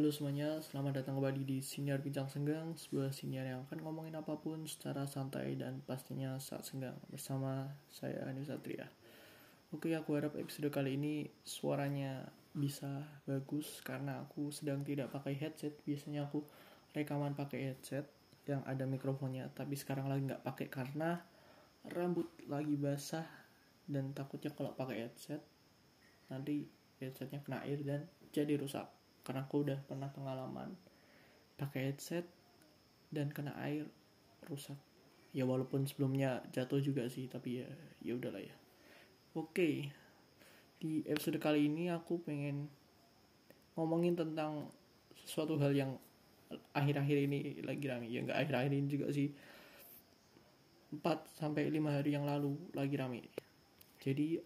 Halo semuanya, selamat datang kembali di Siniar Bincang Senggang Sebuah siniar yang akan ngomongin apa pun secara santai dan pastinya saat senggang. Bersama saya Anu Satria. Oke, aku harap episode kali ini suaranya bisa bagus Karena aku sedang tidak pakai headset. Biasanya aku rekaman pakai headset yang ada mikrofonnya Tapi sekarang lagi nggak pakai karena rambut lagi basah Dan takutnya kalau pakai headset Nanti headsetnya kena air dan jadi rusak karena aku udah pernah pengalaman pakai headset dan kena air rusak. Ya walaupun sebelumnya jatuh juga sih tapi ya ya udahlah ya. Oke di episode kali ini aku pengen ngomongin tentang sesuatu hal yang akhir-akhir ini lagi rame. Ya nggak akhir-akhir ini juga sih. 4 sampai 5 hari yang lalu lagi rame. Jadi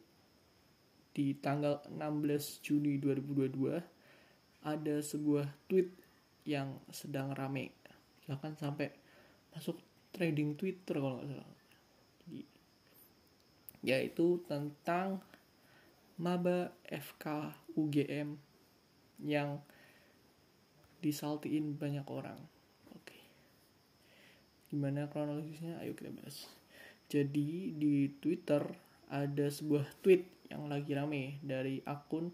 di tanggal 16 Juni 2022 ada sebuah tweet yang sedang rame. Bahkan sampai masuk trading Twitter kalau nggak salah. Jadi, yaitu tentang maba FK UGM yang disaltiin banyak orang. Oke. Gimana kronologisnya? Ayo kita bahas. Jadi di Twitter ada sebuah tweet yang lagi rame dari akun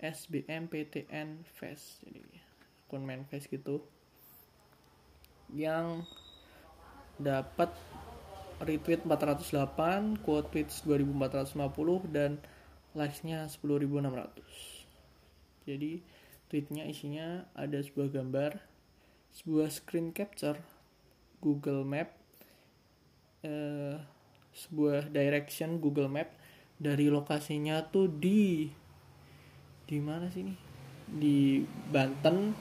SBMPTN Fest jadi akun main Fest gitu yang dapat retweet 408 quote tweets 2450 dan likes-nya 10600 jadi tweetnya isinya ada sebuah gambar sebuah screen capture Google Map eh, sebuah direction Google Map dari lokasinya tuh di di mana sih ini? Di Banten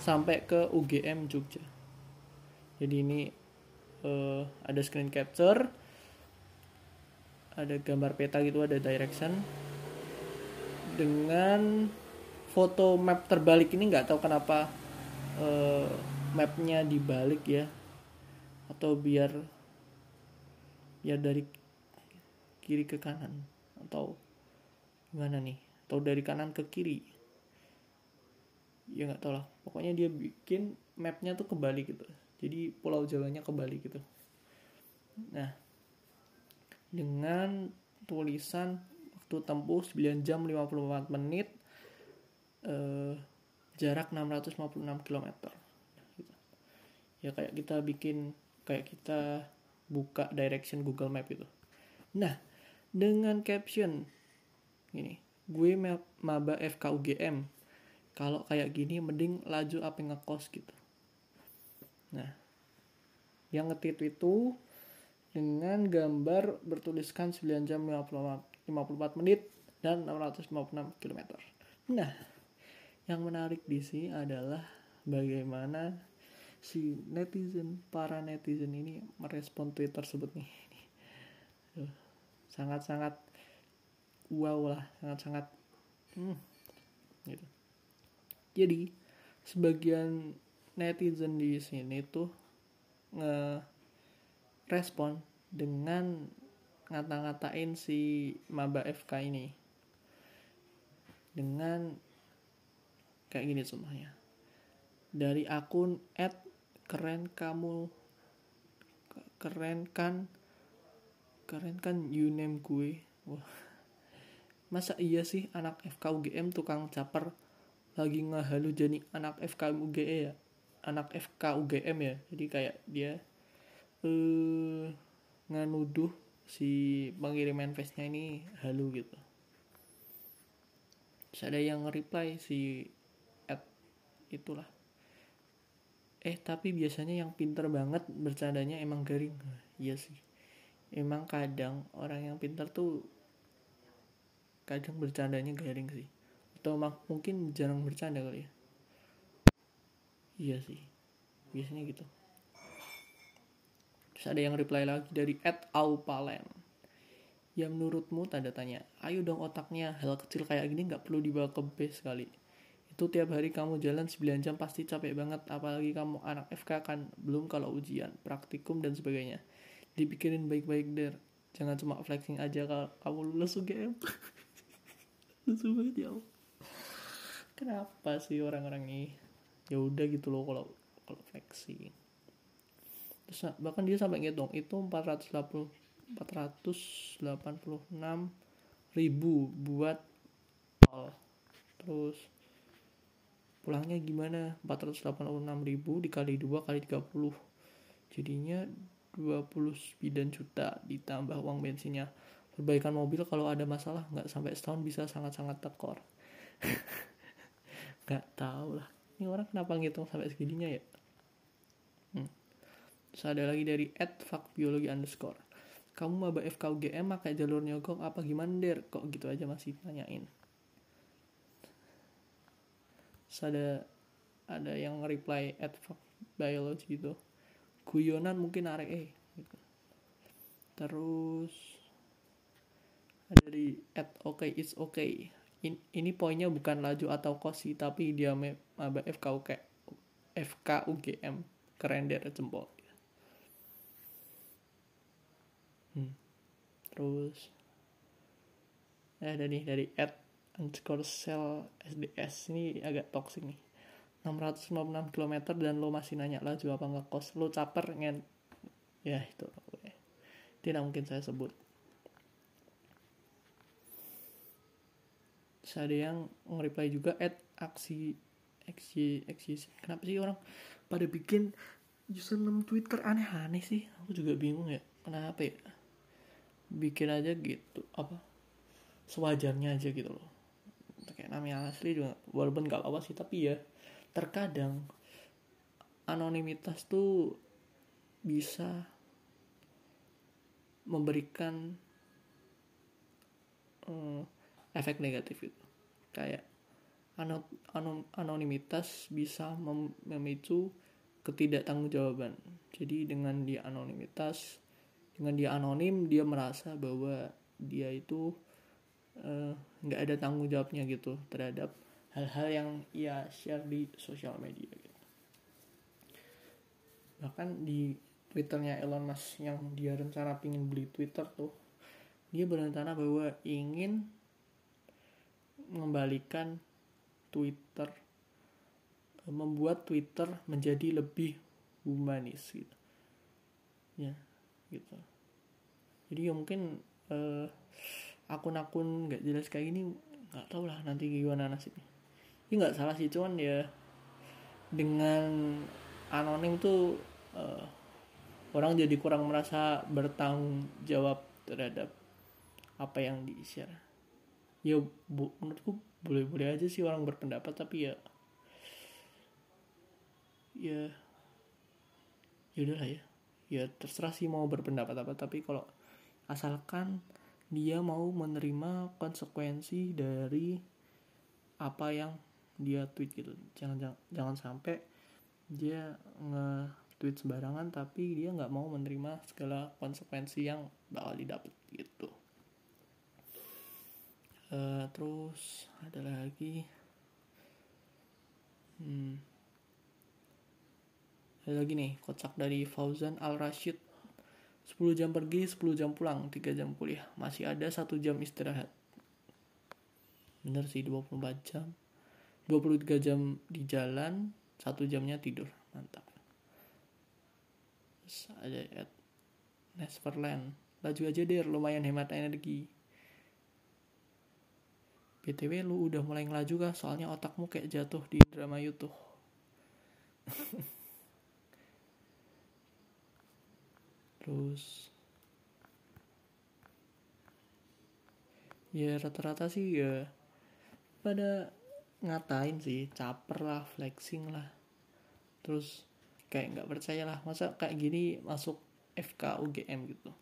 sampai ke UGM Jogja. Jadi ini uh, ada screen capture ada gambar peta gitu ada direction. Dengan foto map terbalik ini nggak tahu kenapa uh, mapnya dibalik ya. Atau biar biar dari kiri ke kanan atau gimana nih atau dari kanan ke kiri. Ya nggak tau lah. Pokoknya dia bikin mapnya tuh kembali gitu. Jadi pulau Jawanya kembali gitu. Nah dengan tulisan waktu tempuh 9 jam 54 menit eh, jarak 656 km gitu. ya kayak kita bikin kayak kita buka direction Google Map itu nah dengan caption ini gue maba FK UGM kalau kayak gini mending laju apa ngekos gitu. Nah yang ngetit itu dengan gambar bertuliskan 9 jam 54, 54 menit dan 656 km nah yang menarik di sini adalah bagaimana si netizen para netizen ini merespon tweet tersebut nih. Sangat-sangat wow lah sangat-sangat hmm, gitu. Jadi sebagian netizen di sini tuh nge respon dengan ngata-ngatain si maba FK ini. Dengan kayak gini semuanya dari akun at keren kamu keren kan keren kan you name gue. Wah masa iya sih anak FK UGM tukang caper lagi ngehalu jadi anak FK UGE ya? Anak FK UGM ya? Jadi kayak dia eh uh, nganuduh si pengirim manifestnya ini halu gitu. Terus ada yang reply si at itulah. Eh tapi biasanya yang pinter banget bercandanya emang garing. Iya sih. Emang kadang orang yang pinter tuh kadang bercandanya garing sih. Atau mak mungkin jarang bercanda kali ya. Iya sih biasanya gitu. Terus ada yang reply lagi dari Ed Aupalen ya menurutmu tanda tanya ayo dong otaknya hal kecil kayak gini nggak perlu dibawa ke base kali. Itu tiap hari kamu jalan 9 jam pasti capek banget apalagi kamu anak FK kan belum kalau ujian praktikum dan sebagainya. Dipikirin baik-baik der. Jangan cuma flexing aja kalau kamu lulus UGM lucu banget ya kenapa sih orang-orang ini? Ya udah gitu loh kalau kalau flexing. Terus bahkan dia sampai ngitung itu 480 486 ribu buat tol. Terus pulangnya gimana? 486 ribu dikali 2 kali 30 jadinya 29 juta ditambah uang bensinnya perbaikan mobil kalau ada masalah nggak sampai setahun bisa sangat-sangat tekor. Nggak tahu lah. Ini orang kenapa ngitung sampai segininya ya? Hmm. terus ada lagi dari at biologi underscore. Kamu maba FKUGM pakai jalur nyogok apa gimana der? Kok gitu aja masih nanyain terus ada ada yang reply at biology itu guyonan mungkin arek eh gitu. terus ada di at okay it's okay In, ini poinnya bukan laju atau kosi tapi dia maba FKUG FKUGM keren der jempol. Hmm. terus ada nih dari at underscore cell SDS ini agak toxic nih. 656 km dan lo masih nanya laju apa nggak kos lo caper ngen ya itu. Tidak mungkin saya sebut Terus ada yang nge-reply juga at aksi aksi aksi kenapa sih orang pada bikin username Twitter aneh-aneh sih? Aku juga bingung ya kenapa ya? Bikin aja gitu apa sewajarnya aja gitu loh. Kayak namanya asli juga walaupun gak apa-apa sih tapi ya terkadang anonimitas tuh bisa memberikan um, efek negatif itu kayak anon, anon, anonimitas bisa mem, memicu ketidaktanggungjawaban jadi dengan dia anonimitas dengan dia anonim dia merasa bahwa dia itu Eh, nggak uh, ada tanggung jawabnya gitu terhadap hal-hal yang ia share di sosial media gitu. bahkan di twitternya Elon Musk yang dia rencana pingin beli Twitter tuh dia berencana bahwa ingin mengembalikan Twitter eh, membuat Twitter menjadi lebih humanis gitu. Ya gitu. Jadi ya mungkin uh, akun-akun nggak jelas kayak gini nggak tau lah nanti gimana nasibnya. Ini nggak salah sih cuman ya dengan anonim tuh uh, orang jadi kurang merasa bertanggung jawab terhadap apa yang di share ya bu, menurutku boleh-boleh aja sih orang berpendapat tapi ya ya ya udahlah ya. Ya terserah sih mau berpendapat apa tapi kalau asalkan dia mau menerima konsekuensi dari apa yang dia tweet gitu. Jangan jangan, jangan sampai dia nge-tweet sembarangan tapi dia nggak mau menerima segala konsekuensi yang bakal didapat gitu uh, terus ada lagi. Hmm, ada lagi nih kocak dari Fauzan Al Rashid 10 jam pergi 10 jam pulang 3 jam kuliah. Masih ada satu jam istirahat. Bener sih 24 jam. 23 jam di jalan satu jamnya tidur. Mantap. Terus ada at Nesverland. Laju aja deh lumayan hemat energi BTW lu udah mulai ngelaju kah? Soalnya otakmu kayak jatuh di drama YouTube. Terus? Ya rata-rata sih ya pada ngatain sih caper lah flexing lah. Terus kayak nggak percaya lah masa kayak gini masuk FK UGM gitu?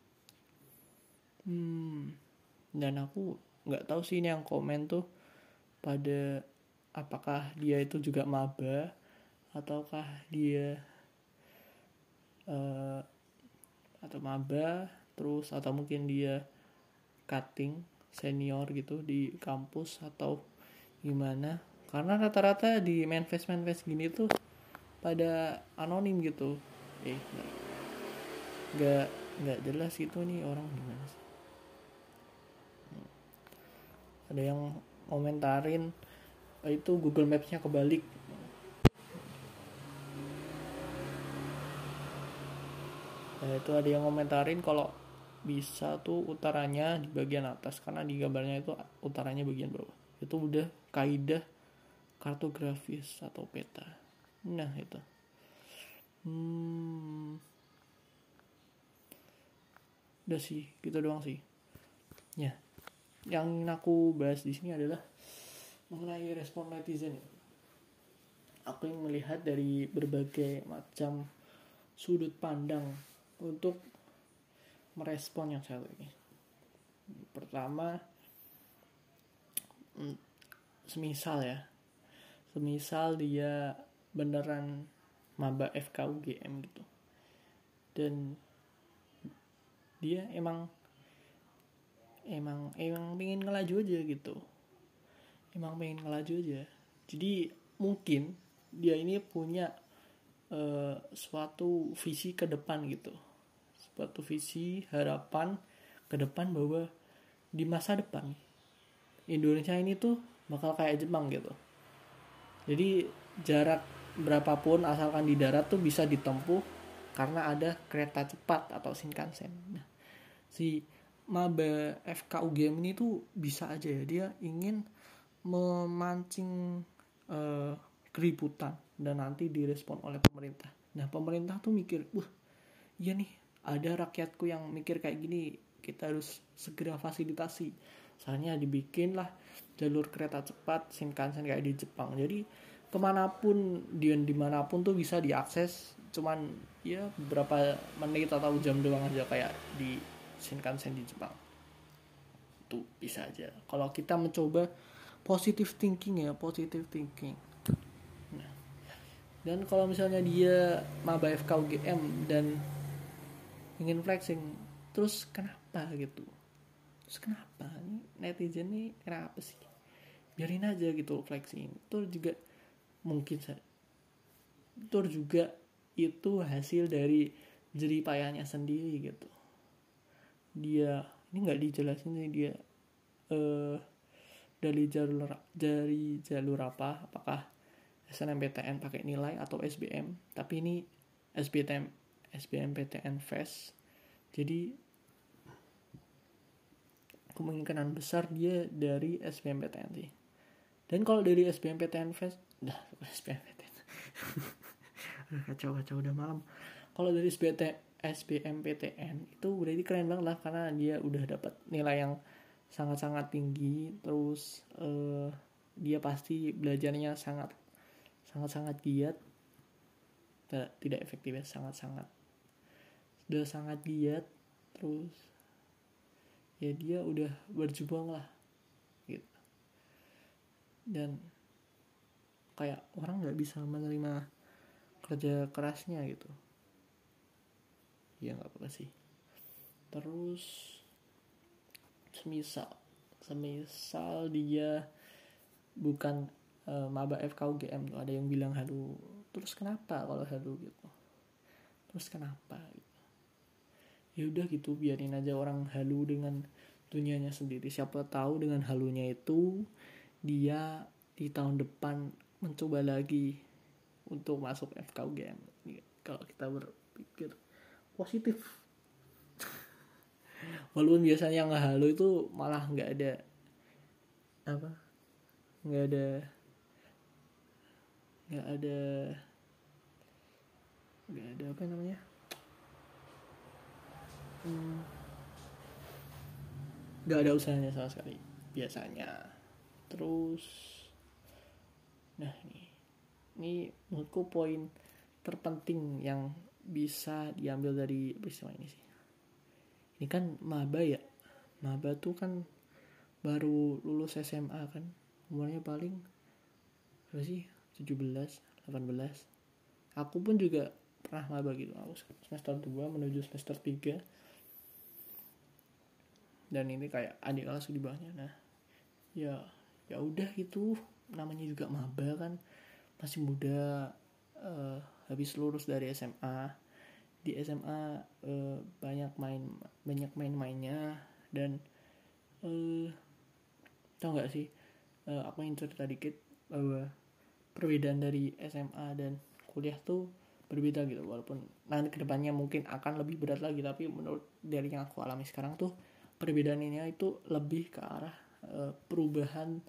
Hmm dan aku nggak tahu sih ini yang komen tuh pada apakah dia itu juga maba ataukah dia uh, atau maba terus atau mungkin dia cutting senior gitu di kampus atau gimana. Karena rata-rata di manifest manifest gini tuh pada anonim gitu. Eh nggak nggak jelas gitu nih orang gimana sih ada yang komentarin itu Google Maps-nya kebalik. Nah itu ada yang komentarin kalau bisa tuh utaranya di bagian atas karena di gambarnya itu utaranya bagian bawah. Itu udah kaidah kartografis atau peta. Nah itu. Hmm, udah sih gitu doang sih. Ya yang aku bahas di sini adalah mengenai respon netizen ya. aku yang melihat dari berbagai macam sudut pandang untuk merespon yang satu ini. Pertama mm, semisal ya. Semisal dia beneran maba FKUGM gitu. Dan dia emang emang emang pengen ngelaju aja gitu. Emang pengen ngelaju aja. Jadi mungkin dia ini punya uh, suatu visi ke depan gitu. Suatu visi harapan ke depan bahwa di masa depan Indonesia ini tuh bakal kayak Jepang gitu. Jadi jarak berapapun asalkan di darat tuh bisa ditempuh karena ada kereta cepat atau Shinkansen. Nah, si maba FKUGM ini tuh bisa aja ya. Dia ingin memancing uh, keributan dan nanti direspon oleh pemerintah. Nah pemerintah tuh mikir wah iya nih ada rakyatku yang mikir kayak gini kita harus segera fasilitasi. Soalnya dibikin lah jalur kereta cepat Shinkansen kayak di Jepang. Jadi ke mana pun dia di mana pun tuh bisa diakses cuman ya beberapa menit atau jam doang aja kayak di Shinkansen di Jepang. Tuh bisa aja. Kalau kita mencoba positive thinking ya positive thinking. Nah, dan kalau misalnya dia maba FKUGM dan ingin flexing terus kenapa gitu? Terus kenapa nih? Netizen nih kenapa sih? Biarin aja gitu flexing. Itu juga mungkin itu juga itu hasil dari jerih payahnya sendiri gitu dia ini nggak dijelasin sih dia uh, dari jalur dari jalur apa? Apakah SNMPTN pakai nilai atau SBM tapi ini SBM SBMPTN Fest jadi kemungkinan besar dia dari SBMPTN sih. Dan kalau dari SBMPTN Fest dah SBMPTN kacau kacau udah malam. Kalau dari SBT, SBMPTN itu berarti keren banget lah karena dia udah dapat nilai yang sangat-sangat tinggi. Terus uh, dia pasti belajarnya sangat sangat-sangat giat. Tidak efektif ya sangat-sangat. Udah sangat giat terus ya dia udah berjuang lah gitu. Dan kayak orang nggak bisa menerima kerja kerasnya gitu ya nggak apa-apa sih. Terus semisal semisal dia bukan uh, maba FKUGM tuh ada yang bilang halu terus kenapa kalau halu gitu. Terus kenapa? gitu. Ya udah gitu biarin aja orang halu dengan dunianya sendiri. Siapa tahu dengan halunya itu dia di tahun depan mencoba lagi untuk masuk FKUGM kalau kita berpikir positif. Walaupun biasanya nggak halu itu malah nggak ada apa? Nggak ada nggak ada nggak ada apa namanya? Hmm, gak ada usahanya sama sekali biasanya. Terus nah ini ini menurutku poin terpenting yang bisa diambil dari peristiwa ini sih. Ini kan maba ya. Maba tuh kan baru lulus SMA kan. Umurnya paling berapa sih? 17 18 aku pun juga pernah maba gitu. Aku semester 2 menuju semester 3 dan ini kayak adik kelas di bawahnya. Nah ya ya udah gitu. Namanya juga maba kan. Masih muda uh, habis lulus dari SMA di SMA eh, banyak main banyak main-mainnya dan uh, tau nggak sih uh, aku yang cerita dikit bahwa perbedaan dari SMA dan kuliah tuh berbeda gitu. Walaupun nanti ke depannya mungkin akan lebih berat lagi tapi menurut dari yang aku alami sekarang tuh perbedaan ini itu lebih ke arah e, perubahan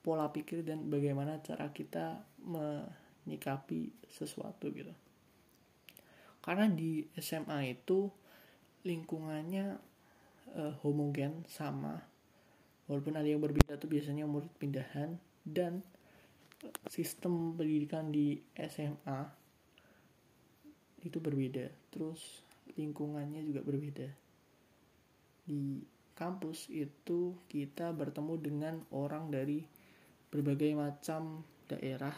pola pikir dan bagaimana cara kita menyikapi sesuatu gitu. Karena di SMA itu lingkungannya e, homogen sama walaupun ada yang berbeda tuh biasanya murid pindahan dan sistem pendidikan di SMA itu berbeda. Terus lingkungannya juga berbeda. Di kampus itu kita bertemu dengan orang dari berbagai macam daerah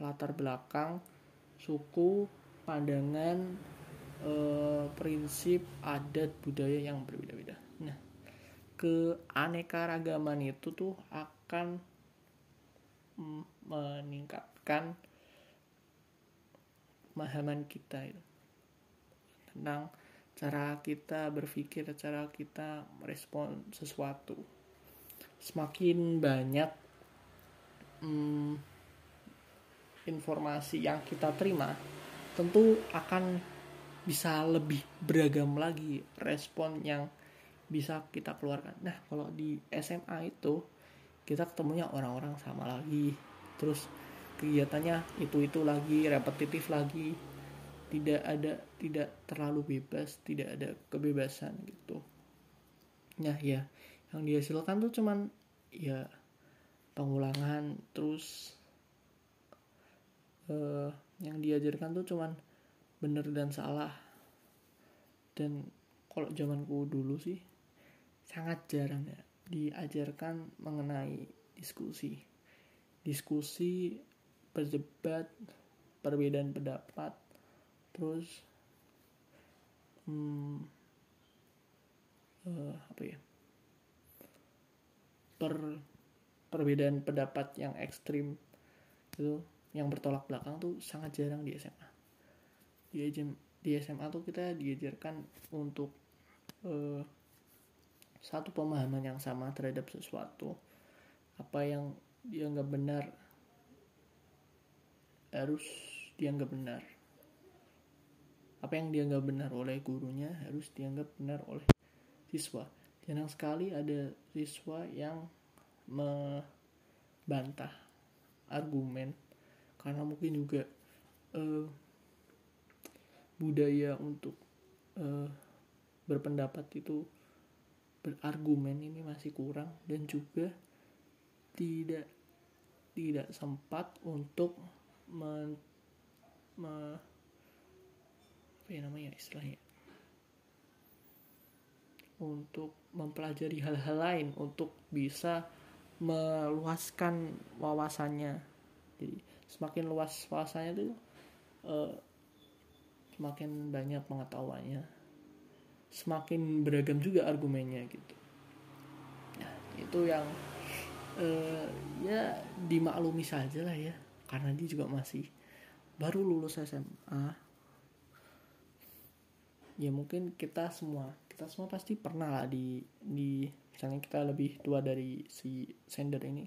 latar belakang suku pandangan e, prinsip adat budaya yang berbeda-beda nah keanekaragaman itu tuh akan meningkatkan pemahaman kita itu tentang cara kita berpikir, cara kita merespon sesuatu. Semakin banyak hmm, informasi yang kita terima, tentu akan bisa lebih beragam lagi respon yang bisa kita keluarkan. Nah, kalau di SMA itu kita ketemunya orang-orang sama lagi. Terus kegiatannya itu itu lagi repetitif lagi. Tidak ada tidak terlalu bebas tidak ada kebebasan gitu. Nah ya yang dihasilkan tuh cuman ya pengulangan terus uh, yang diajarkan tuh cuman bener dan salah. Dan kalau zamanku dulu sih sangat jarang ya diajarkan mengenai diskusi. Diskusi berdebat perbedaan pendapat terus hmm, uh, apa ya? Per perbedaan pendapat yang ekstrim itu yang bertolak belakang tuh sangat jarang di SMA di di SMA tuh kita diajarkan untuk uh, satu pemahaman yang sama terhadap sesuatu. Apa yang dianggap benar harus dianggap benar. Apa yang dianggap benar oleh gurunya harus dianggap benar oleh siswa. Jarang sekali ada siswa yang membantah argumen karena mungkin juga uh, budaya untuk uh, berpendapat itu berargumen ini masih kurang dan juga tidak tidak sempat untuk men, me, apa ya namanya istilahnya? Untuk mempelajari hal-hal lain untuk bisa meluaskan wawasannya. Jadi semakin luas wawasannya itu uh, semakin banyak pengetahuannya. Semakin beragam juga argumennya gitu. Nah itu yang uh, ya dimaklumi saja lah ya. Karena dia juga masih baru lulus SMA ya mungkin kita semua kita semua pasti pernah lah di di misalnya kita lebih tua dari si sender ini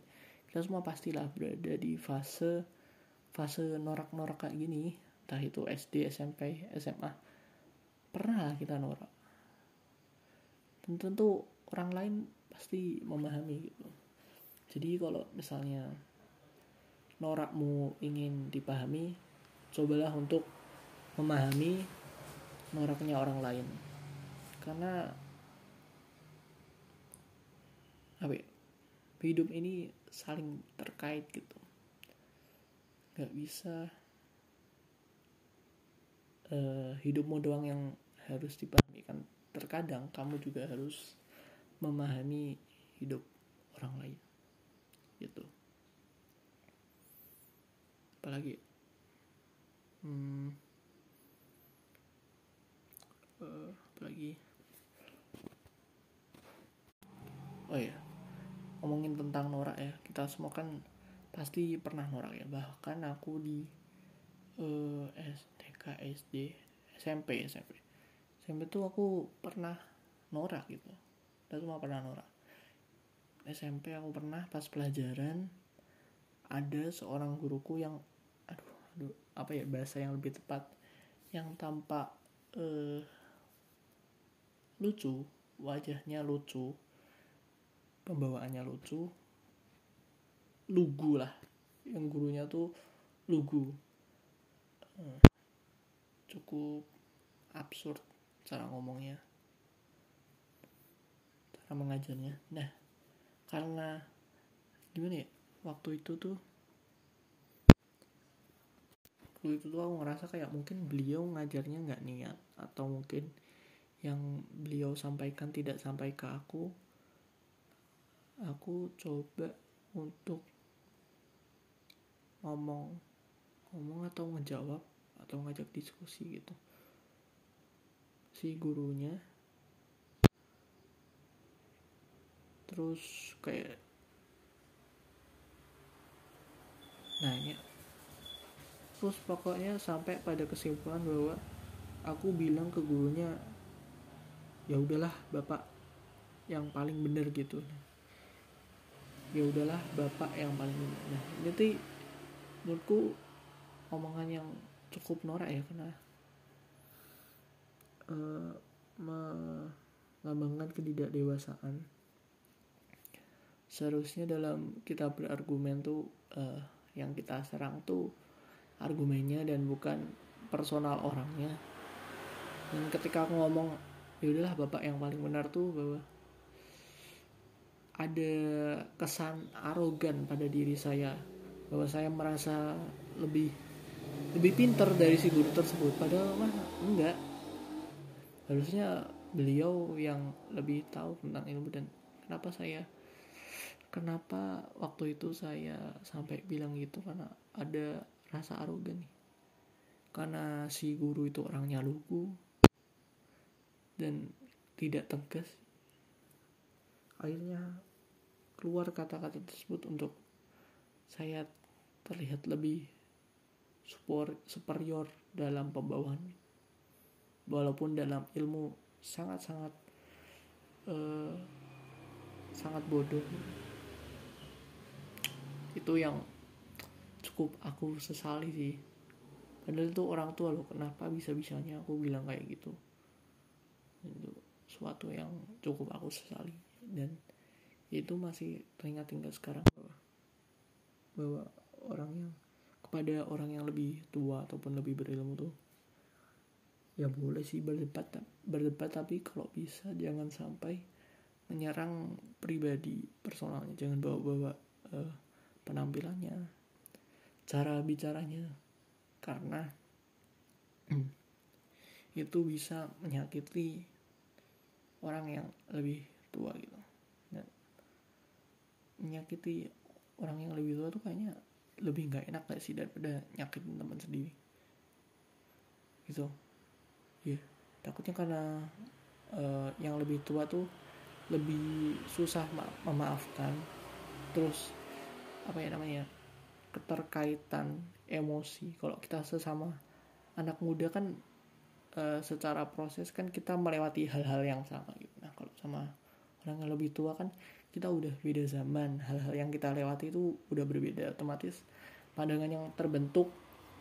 kita semua pastilah berada di fase fase norak-norak kayak gini entah itu SD SMP SMA pernah lah kita norak. Dan tentu orang lain pasti memahami gitu. Jadi kalau misalnya norakmu ingin dipahami cobalah untuk memahami noraknya orang lain. Karena apa ya, hidup ini saling terkait gitu nggak bisa. Uh, hidupmu doang yang harus dipahami kan. Terkadang kamu juga harus memahami hidup orang lain. Gitu. Apalagi? Hmm, uh, apalagi? Oh ya ngomongin tentang norak ya. Kita semua kan pasti pernah norak ya. Bahkan aku di uh, eh, SDK SD SMP SMP SMP tuh aku pernah norak gitu. Kita semua pernah norak. SMP aku pernah pas pelajaran ada seorang guruku yang aduh aduh apa ya bahasa yang lebih tepat yang tampak uh, lucu wajahnya lucu pembawaannya lucu lugu lah. Yang gurunya tuh lugu. Uh, cukup absurd cara ngomongnya. Cara mengajarnya. Nah karena gimana ya? Waktu itu tuh waktu itu tuh aku ngerasa kayak mungkin beliau ngajarnya nggak niat atau mungkin yang beliau sampaikan tidak sampai ke aku aku coba untuk ngomong ngomong atau ngejawab atau ngajak diskusi gitu. Si gurunya terus kayak nanya. Terus pokoknya sampai pada kesimpulan bahwa aku bilang ke gurunya ya udahlah bapak yang paling benar gitu. Ya udahlah bapak yang paling benar. Nah tuh menurutku omongan yang cukup norak ya karena uh, melambangkan ketidakdewasaan. Seharusnya dalam kita berargumen tuh uh, yang kita serang tuh argumennya dan bukan personal orangnya. Dan ketika aku ngomong ya udahlah bapak yang paling benar tuh bahwa ada kesan arogan pada diri saya bahwa saya merasa lebih lebih pinter dari si guru tersebut padahal mah enggak. Harusnya beliau yang lebih tahu tentang ilmu dan kenapa saya kenapa waktu itu saya sampai bilang gitu karena ada rasa arogan karena si guru itu orangnya lugu dan tidak tegas. Akhirnya keluar kata-kata tersebut untuk saya terlihat lebih superior dalam pembawaan walaupun dalam ilmu sangat-sangat uh, sangat bodoh. Itu yang cukup aku sesali sih. Padahal itu orang tua loh kenapa bisa bisanya aku bilang kayak gitu? Itu suatu yang cukup aku sesali. Dan itu masih teringat hingga sekarang bahwa orang yang kepada orang yang lebih tua ataupun lebih berilmu tuh ya boleh sih berdebat berdebat tapi kalau bisa jangan sampai menyerang pribadi personalnya jangan bawa-bawa uh, penampilannya cara bicaranya karena itu bisa menyakiti orang yang lebih tua gitu. Dan menyakiti orang yang lebih tua tuh kayaknya lebih nggak enak gak sih daripada nyakitin teman sendiri? Gitu. Ya yeah. takutnya karena uh, yang lebih tua tuh lebih susah ma memaafkan. Terus apa ya namanya keterkaitan emosi. Kalau kita sesama anak muda kan uh, secara proses kan kita melewati hal-hal yang sama gitu. Nah kalau sama orang yang lebih tua kan kita udah beda zaman hal-hal yang kita lewati itu udah berbeda. Otomatis pandangan yang terbentuk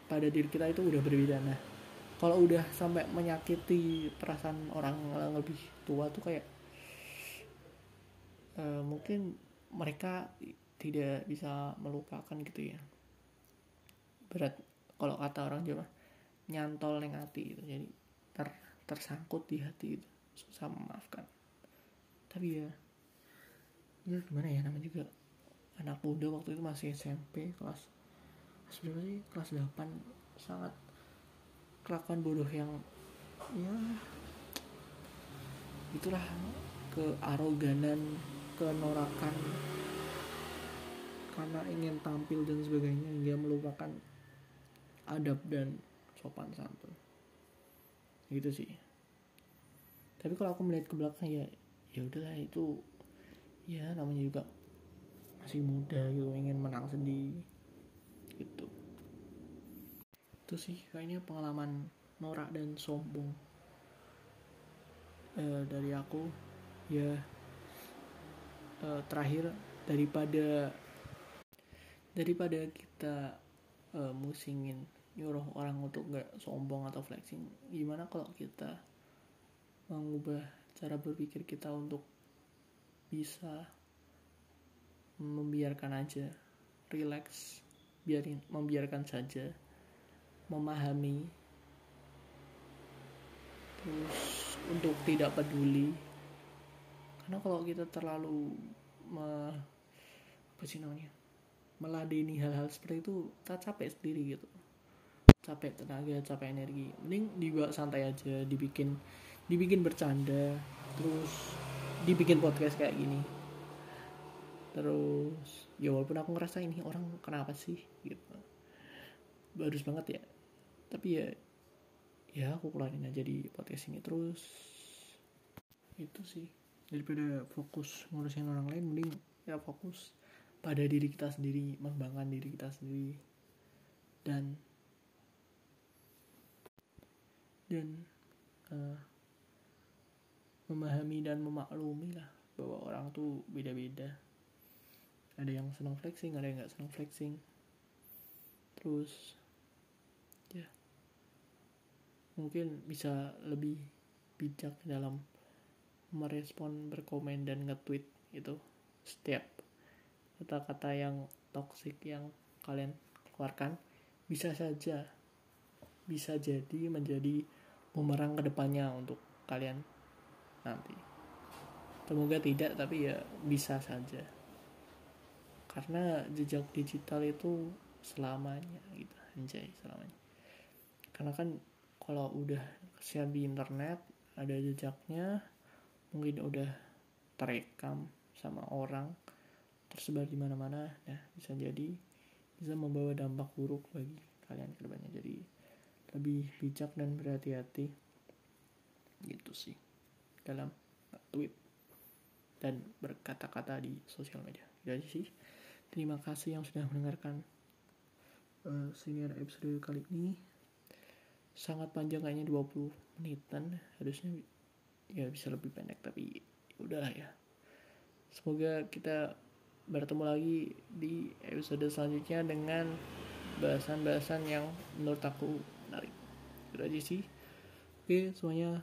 pada diri kita itu udah berbeda. Nah kalau udah sampai menyakiti perasaan orang yang lebih tua tuh kayak uh, mungkin mereka tidak bisa melupakan gitu ya. Berat kalau kata orang Jawa nyantol neng hati gitu. Jadi ter tersangkut di hati itu susah memaafkan. Tapi ya ya gimana ya namanya juga anak muda waktu itu masih SMP kelas berapa sih? Kelas 8 sangat kelakuan bodoh yang ya itulah kearoganan kenorakan karena ingin tampil dan sebagainya hingga melupakan adab dan sopan santun. Gitu sih. Tapi kalau aku melihat ke belakang ya ya udahlah itu ya namanya juga masih muda gitu ingin menang sendiri gitu. Itu sih kayaknya pengalaman norak dan sombong e, dari aku. Ya e, terakhir daripada daripada kita uh, musingin nyuruh orang untuk gak sombong atau flexing gimana kalau kita mengubah cara berpikir kita untuk bisa membiarkan aja relax biarin membiarkan saja memahami. Terus untuk tidak peduli karena kalau kita terlalu me, apa sih namanya meladeni hal-hal seperti itu kita capek sendiri gitu. Capek tenaga capek energi. Mending dibawa santai aja dibikin dibikin bercanda terus dibikin podcast kayak gini. Terus ya walaupun aku ngerasa ini orang kenapa sih gitu. Bagus banget ya. Tapi ya ya aku keluarin aja di podcast ini terus. Itu sih. Daripada fokus ngurusin orang lain mending ya fokus pada diri kita sendiri mengembangkan diri kita sendiri. Dan dan uh, memahami dan memaklumi lah bahwa orang tuh beda-beda. Ada yang senang flexing ada yang nggak senang flexing. Terus ya. Mungkin bisa lebih bijak dalam merespon berkomen dan nge-tweet itu setiap kata-kata yang toxic yang kalian keluarkan bisa saja bisa jadi menjadi bumerang ke depannya untuk kalian nanti. Semoga tidak tapi ya bisa saja. Karena jejak digital itu selamanya gitu anjay selamanya. Karena kan kalau udah share di internet ada jejaknya mungkin udah terekam sama orang tersebar di mana-mana nah bisa jadi bisa membawa dampak buruk bagi kalian ke depannya jadi lebih bijak dan berhati-hati. Gitu sih dalam tweet dan berkata-kata di sosial media. Jadi sih terima kasih yang sudah mendengarkan uh, senior episode kali ini. Sangat panjang kayaknya 20 menitan. Harusnya ya bisa lebih pendek tapi udahlah ya. Semoga kita bertemu lagi di episode selanjutnya dengan bahasan-bahasan yang menurut aku menarik. Itu aja sih. Oke semuanya